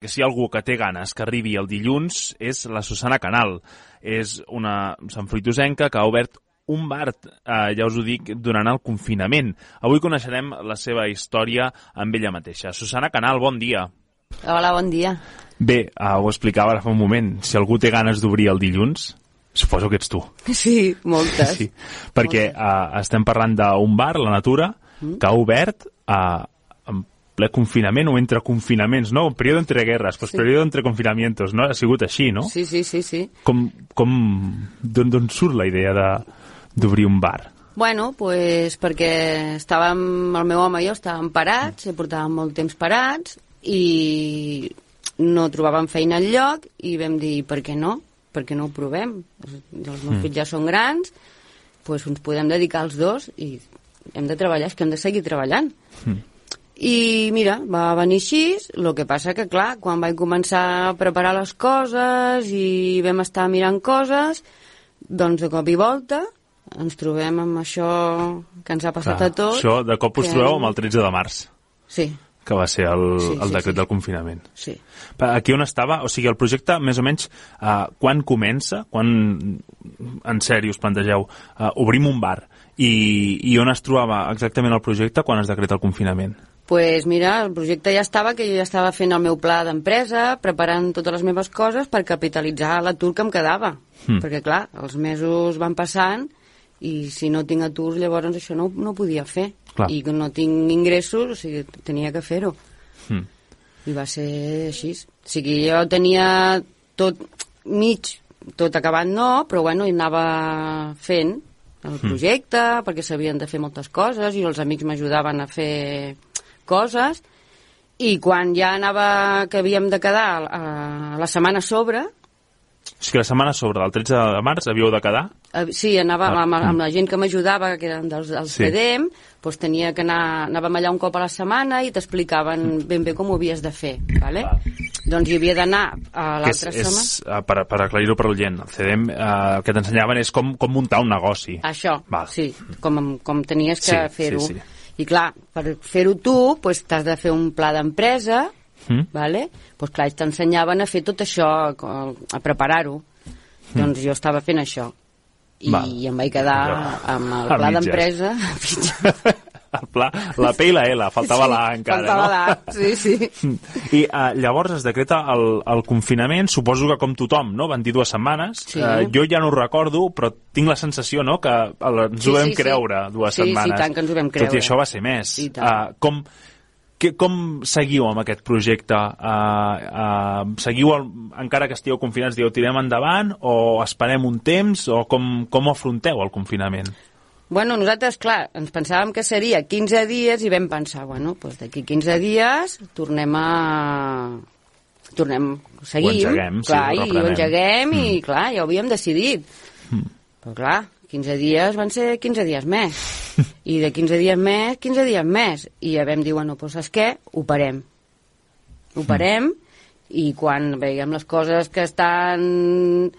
que si hi ha algú que té ganes que arribi el dilluns és la Susana Canal. És una santfruitosenca que ha obert un bar, eh, ja us ho dic, durant el confinament. Avui coneixerem la seva història amb ella mateixa. Susana Canal, bon dia. Hola, bon dia. Bé, eh, ho explicava ara fa un moment. Si algú té ganes d'obrir el dilluns, suposo que ets tu. Sí, moltes. Sí, perquè eh, estem parlant d'un bar, La Natura, que ha obert eh, ple confinament o entre confinaments, no? Període entre guerres, pues Sí. període entre confinamientos, no? Ha sigut així, no? Sí, sí, sí, sí. Com, com, d'on surt la idea de- d'obrir un bar? Bueno, pues perquè estàvem, el meu home i jo estàvem parats, ja portàvem molt temps parats i no trobàvem feina al lloc i vam dir, per què no? Per què no ho provem? Els meus Mm. fills ja són grans, pues ens podem dedicar als dos i hem de treballar, és que hem de seguir treballant. Mm. I mira, va venir així, el que passa que, clar, quan vaig començar a preparar les coses i vam estar mirant coses, doncs de cop i volta ens trobem amb això que ens ha passat Clar, a tots. Això de cop us trobeu amb el 13 de març, Sí, que va ser el, Sí, el sí, decret sí. del confinament. sí. Aquí on estava, o sigui, el projecte, més o menys, uh, quan comença, quan, en sèrio, us plantegeu, uh, obrim un bar, i, i on es trobava exactament el projecte quan es decreta el confinament? Pues mira, el projecte ja estava, que jo ja estava fent el meu pla d'empresa, preparant totes les meves coses per capitalitzar l'atur que em quedava. Mm. Perquè, clar, els mesos van passant i si no tinc atur, llavors això no, no podia fer. Clar. I que no tinc ingressos, o sigui, tenia que fer-ho. Mm. I va ser així. O sigui, jo tenia tot mig, tot acabat no, però bueno, anava fent el projecte, perquè s'havien de fer moltes coses, i els amics m'ajudaven a fer coses, i quan ja anava, que havíem de quedar a la setmana sobre, O sigui, la setmana sobre el 13 de març havíeu de quedar? eh, sí, anava Ah, amb, mm. amb la gent que m'ajudava, que eren dels, dels Sí. CDM, doncs tenia que anar, anàvem allà un cop a la setmana i t'explicaven ben bé com ho havies de fer, vale? Clar. Doncs hi havia d'anar a l'altra setmana. és, uh, per, per aclarir-ho per l'oient, el CDM uh, el que t'ensenyaven és com, com muntar un negoci. Això, Val. sí, com, com tenies que Sí, fer-ho. sí, sí. I clar, per fer-ho tu, doncs, t'has de fer un pla d'empresa, Mm? vale? doncs clar, ells t'ensenyaven a fer tot això, a, a preparar-ho. Doncs jo estava fent això. I Val. em vaig quedar amb el A pla d'empresa. a. El pla, la P i la L, faltava Sí, la encara, faltava no? la, sí, sí. I uh, llavors es decreta el, el confinament, suposo que com tothom, no? Van dir dues setmanes. Sí. Uh, jo ja no ho recordo, però tinc la sensació, no?, que ens Sí, ho vam sí, sí. creure dues Sí, sí, setmanes. tant que ens ho vam Tot i creure. això va ser més. Tant. Uh, com, que, com seguiu amb aquest projecte? Uh, uh, seguiu, el, encara que estigueu confinats, dieu, tirem endavant o esperem un temps o com, com afronteu el confinament? Bueno, nosaltres, clar, ens pensàvem que seria 15 dies i vam pensar, bueno, doncs d'aquí 15 dies tornem a... Tornem, seguim, engeguem, sí, clar, ho i ho engeguem i, Mm. clar, ja ho havíem decidit. Però, clar, 15 dies van ser 15 dies més. I de 15 dies més, 15 dies més. I ja vam dir, bueno, doncs saps què? Ho parem. Ho parem i quan veiem les coses que estan...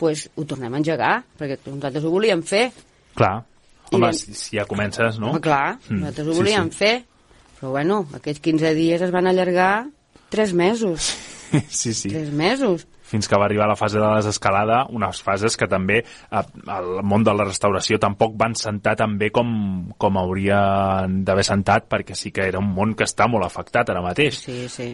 pues, ho tornem a engegar, perquè nosaltres ho volíem fer. Clar. I Home, vam- si, si ja comences, no? Home, clar, Mm, nosaltres ho sí, volíem sí. fer. Però, bueno, aquests 15 dies es van allargar 3 mesos. sí, sí. 3 mesos. fins que va arribar la fase de la desescalada, unes fases que també eh, el món de la restauració tampoc van sentar tan bé com, com haurien d'haver sentat, perquè sí que era un món que està molt afectat ara mateix. Sí, sí.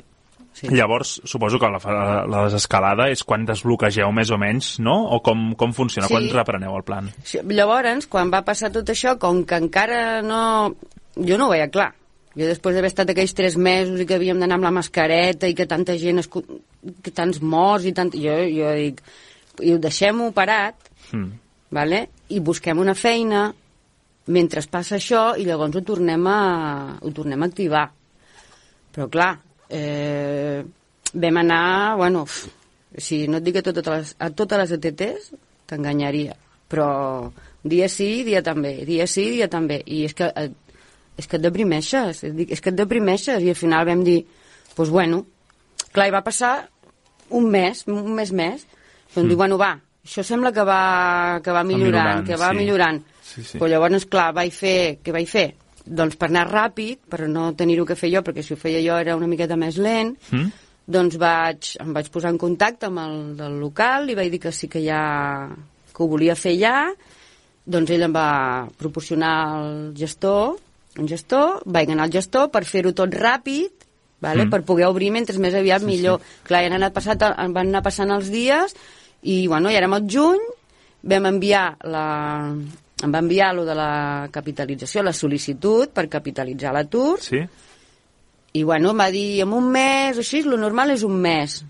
Sí. Llavors, suposo que la, la desescalada és quan desbloquegeu més o menys, no? O com, com funciona? Sí. Quan repreneu el plan? Sí, Llavors, quan va passar tot això, com que encara no... Jo no ho veia clar. Jo després d'haver estat aquells tres mesos i que havíem d'anar amb la mascareta i que tanta gent, es... que tants morts i tant... Jo, jo dic, i ho deixem-ho parat, Mm. vale? i busquem una feina mentre passa això i llavors ho tornem a, ho tornem a activar. Però clar, eh, vam anar, bueno, si no et dic a totes les, a totes les ETTs, t'enganyaria. Però dia sí, dia també, dia sí, dia també. I és que, és que et deprimeixes, és, que et deprimeixes. I al final vam dir, doncs pues bueno, clar, i va passar un mes, un mes més, vam mm. dir, bueno, va, això sembla que va, que va millorant, millorant, que va sí. millorant. Sí, sí. Però llavors, clar, vaig fer, què vaig fer? Doncs per anar ràpid, per no tenir-ho que fer jo, perquè si ho feia jo era una miqueta més lent, Mm? doncs vaig, em vaig posar en contacte amb el del local i vaig dir que sí que ja que ho volia fer ja doncs ell em va proporcionar el gestor un gestor, vaig anar al gestor per fer-ho tot ràpid vale? Mm. per poder obrir mentre més aviat Sí, sí, millor sí. clar, ja han anat passat, van anar passant els dies i bueno, ja érem al juny vam enviar la em va enviar lo de la capitalització, la sol·licitud per capitalitzar l'atur Sí? i bueno, em va dir, en un mes així, lo normal és un mes.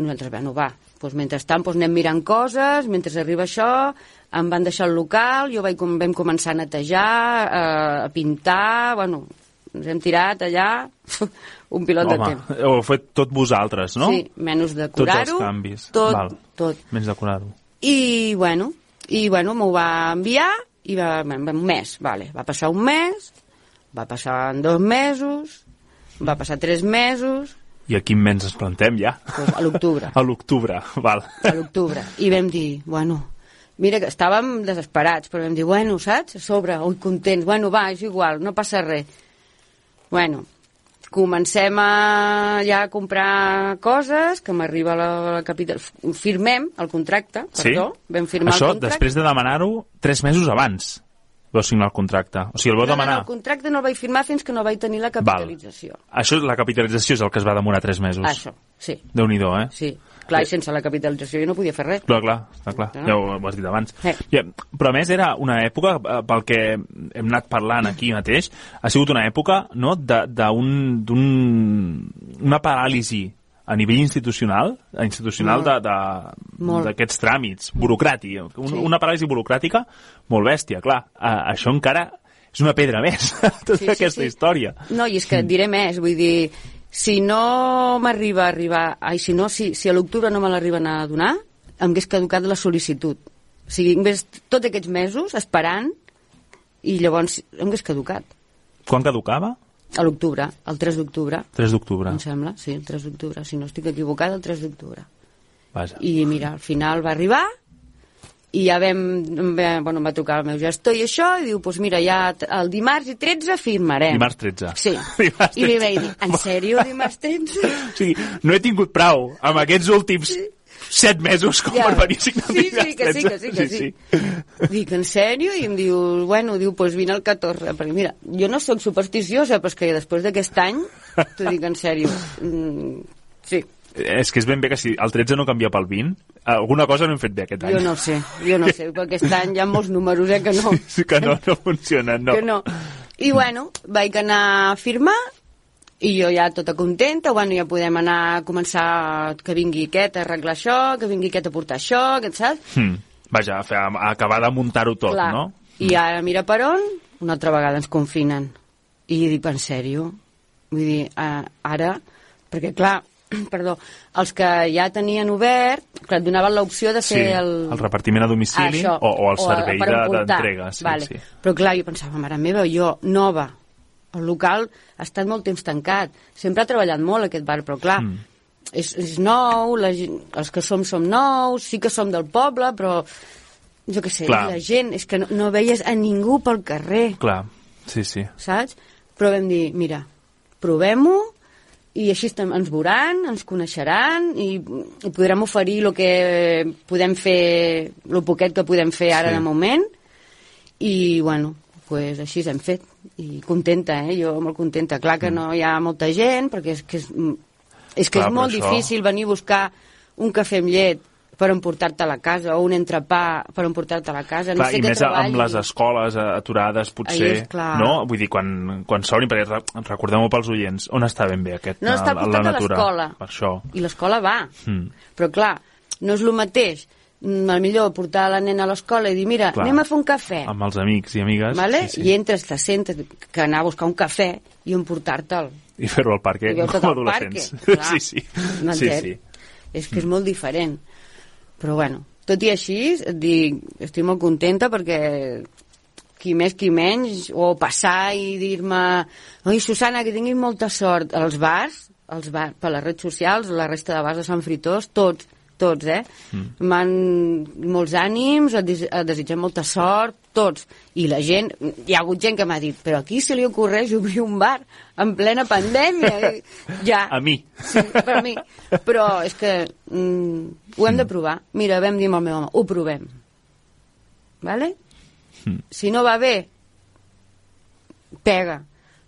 Nosaltres, bueno, va, doncs mentrestant doncs anem mirant coses, mentre arriba això, em van deixar el local, jo vaig, vam començar a netejar, eh, a pintar, bueno, ens hem tirat allà un pilot de Home, temps. ho heu fet tot vosaltres, no? Sí, menys decorar-ho. Tots els canvis. Tot, Val. tot. Menys decorar-ho. I, bueno, i, bueno m'ho va enviar i va, un mes, vale. Va passar un mes, va passar dos mesos, va passar tres mesos, I a quin mes ens plantem ja? doncs a l'octubre. A l'octubre, val. a l'octubre. I vam dir, bueno, mira que estàvem desesperats, però vam dir, bueno, saps? A sobre, ui, contents, bueno, va, és igual, no passa res. Bueno, comencem a ja a comprar coses, que m'arriba la, la capital... Firmem el contracte, perdó, vam firmar Això, el contracte. després de demanar-ho tres mesos abans vau signar el contracte. O sigui, el vau no, no, demanar... no, el contracte no el vaig firmar fins que no vaig tenir la capitalització. Això, la capitalització és el que es va demorar tres mesos. Això, sí, Déu-n'hi-do, eh? sí. Clar, i sense la capitalització jo no podia fer res. Clar, clar, està clar. Clar. Ja ho, ho has dit abans. Eh. Ja, però a més era una època, eh, pel que hem anat parlant aquí mateix, ha sigut una època no, de- d'un- d'un- una paràlisi a nivell institucional, eh, institucional Molt. d'aquests tràmits, burocràtic, un, Sí. una paràlisi burocràtica molt bèstia, clar. Eh, això encara és una pedra més, tota Sí, sí, aquesta sí. història. No, i és que diré més, vull dir, si no m'arriba a arribar, ai, si no, si, si a l'octubre no me l'arriben a donar, em hagués caducat la sol·licitud. O sigui, em hagués tots aquests mesos esperant i llavors em hagués caducat. Quan caducava? A l'octubre, el 3 d'octubre, 3 d'octubre. em sembla, sí, el 3 d'octubre, si no estic equivocada, el 3 d'octubre. Vaja. I mira, al final va arribar i ja vam, bueno, em va trucar el meu gestor i això, i diu, doncs pues mira, ja el dimarts i 13 firmarem. Dimarts 13. Sí. Dimarts I li 13. vaig dir, en sèrio, dimarts 13? O sigui, no he tingut prou amb aquests últims set mesos com Ja. per venir a signar Sí, sí, que sí, que sí, que sí. Dic, en sèrio? I em diu, bueno, diu, doncs vine el 14. Perquè mira, jo no sóc supersticiosa, però és que després d'aquest any, t'ho dic en sèrio, mm, sí, És que és ben bé que si el 13 no canvia pel 20, alguna cosa no hem fet bé aquest any. jo no sé, jo no sé, perquè aquest any hi ha molts números, eh, que no. Sí que no, no funcionen, no. que no. I bueno, vaig anar a firmar i jo ja tota contenta, bueno, ja podem anar a començar que vingui aquest a arreglar això, que vingui aquest a portar això, que saps? Hmm. Vaja, a, fer, a acabar de muntar-ho tot, Clar. no? I ara, mira per on, una altra vegada ens confinen. I dic, en sèrio? Vull dir, eh, ara... Perquè, clar, perdó, els que ja tenien obert, clar, et donaven l'opció de Sí, fer el... el repartiment a domicili Això, o, o el servei de- emportar. d'entrega. Sí, vale. sí. Però clar, jo pensava, mare meva, jo, nova, el local ha estat molt temps tancat, sempre ha treballat molt aquest bar, però clar, Mm. és, és nou, la, els que som som nous, sí que som del poble, però jo què sé, Clar. la gent, és que no, no veies a ningú pel carrer, Clar, sí, sí. saps? Però vam dir, mira, provem-ho, i així ens veuran, ens coneixeran i, i podrem oferir el que podem fer, el poquet que podem fer ara Sí. de moment. I bueno, pues així hem fet. I contenta, eh? jo molt contenta. Clar que no hi ha molta gent perquè és que és, és, que Clar, és molt això- difícil venir a buscar un cafè amb llet per emportar-te a la casa o un entrepà per emportar-te a la casa no Clar, sé I què més treballi. amb les escoles eh, aturades, potser, Ahí és clar. no? Vull dir, quan, quan s'obrin, perquè re- recordem-ho pels oients, on està ben bé aquest, No, està a- la natura? l'escola. Per això. i l'escola va Mm. però clar, no és el mateix mm, el millor portar la nena a l'escola i dir mira, Clar. anem a fer un cafè Amb els amics i amigues. vale? Sí, sí. i entres, te sentes que anar a buscar un cafè i emportar-te'l I fer-ho al parc, I veus tot com adolescents. parque, sí, sí. sí, sí. És que és molt diferent. Però bueno, tot i així, et dic, estic molt contenta perquè qui més, qui menys, o passar i dir-me oi, Susana, que tinguis molta sort. Als bars, als bars, per les redes socials, la resta de bars de Sant Fritós, tots, tots, eh? Mm. M'han molts ànims, et, des, et desitgem molta sort, tots. I la gent, hi ha hagut gent que m'ha dit, però aquí se li ocorreix obrir un bar en plena pandèmia. ja. A mi. Sí, per mi. Però és que mm, ho hem de provar. Mira, vam dir amb el meu home, ho provem. Vale? Si no va bé, pega.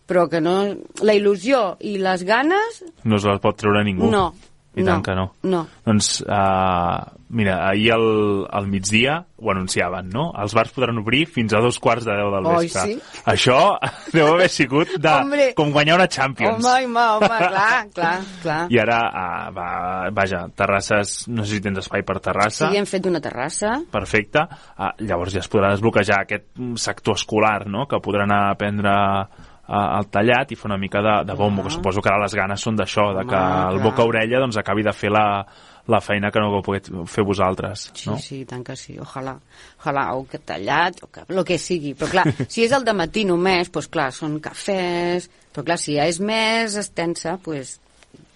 Però que no... La il·lusió i les ganes, No es les pot treure ningú. no. I no, tant que no. No. Doncs, uh, mira, ahir al, al migdia ho anunciaven, no? Els bars podran obrir fins a dos quarts de deu del Oi, vespre. sí? Això deu haver sigut de, Hombre. com guanyar una Champions. Home, home, home, clar, clar, clar. I ara, uh, va, vaja, terrasses, no sé si tens espai per terrassa. Sí, hem fet una terrassa. Perfecte. Uh, llavors ja es podrà desbloquejar aquest sector escolar, no?, que podran anar a prendre el tallat i fer una mica de, de bombo, que suposo que ara les ganes són d'això, de Home, que el clar. boca-orella doncs, acabi de fer la, la feina que no vau poder fer vosaltres, Sí, no? sí, tant que sí. Ojalà, ojalà, o que tallat, o que, el que sigui. Però clar, si és el de matí només, doncs clar, són cafès, però clar, si ja és més extensa, doncs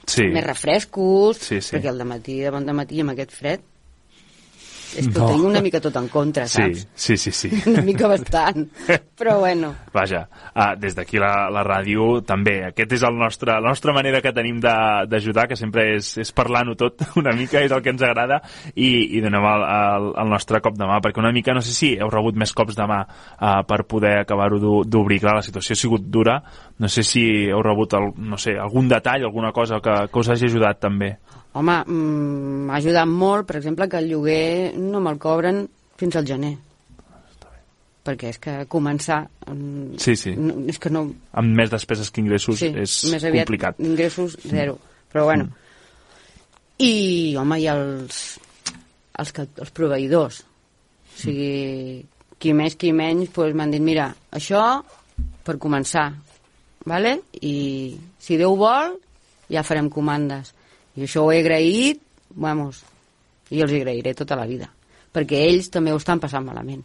Sí. més refrescos, Sí, sí. perquè el de matí, de bon de matí, amb aquest fred, és que No. ho tinc una mica tot en contra, Sí, saps? sí, sí, sí. Una mica bastant. Però bueno, Vaja, uh, des d'aquí la, la ràdio també, aquest és el nostre, la nostra manera que tenim de- d'ajudar, que sempre és, és parlant-ho tot una mica, és el que ens agrada, i, i donem el, el, el nostre cop de mà, perquè una mica, no sé si heu rebut més cops de mà uh, per poder acabar-ho d'o- d'obrir. Clar, la situació ha sigut dura, no sé si heu rebut el, no sé, algun detall, alguna cosa que, que us hagi ajudat també. Home, mm, m'ha ajudat molt, per exemple, que el lloguer no me'l cobren fins al gener. Perquè és que començar... mm, Sí, sí. No, és que no... Amb més despeses que ingressos sí, és més aviat complicat. Mm. ingressos zero. Però bueno. I, home, i els, els, que, els proveïdors. O sigui, qui més, qui menys, doncs m'han dit, mira, això per començar, vale? i si Déu vol, ja farem comandes. I això ho he agraït, vamos, i els hi agrairé tota la vida. Perquè ells també ho estan passant malament.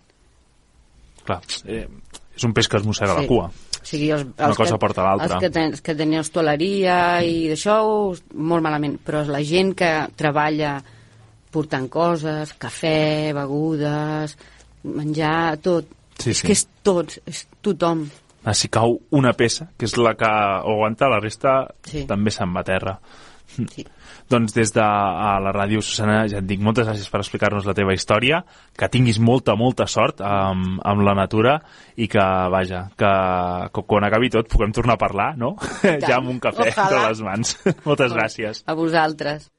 Clar, eh, és un peix que es mossega la cua. O sigui, els, Una els cosa que, porta l'altra. Els que, ten, que tenen hostaleria i d'això, molt malament. Però la gent que treballa portant coses, cafè, begudes, menjar, tot. Sí, és sí. que és tots, és tothom. Ah, si cau una peça, que és la que aguanta, la resta Sí. també se'n va a terra. Sí. Doncs des de a la ràdio, Susana, ja et dic moltes gràcies per explicar-nos la teva història, que tinguis molta, molta sort amb, amb la natura i que, vaja, que, que quan acabi tot puguem tornar a parlar, no? ja amb un cafè Ojalà. entre les mans. moltes gràcies. A vosaltres.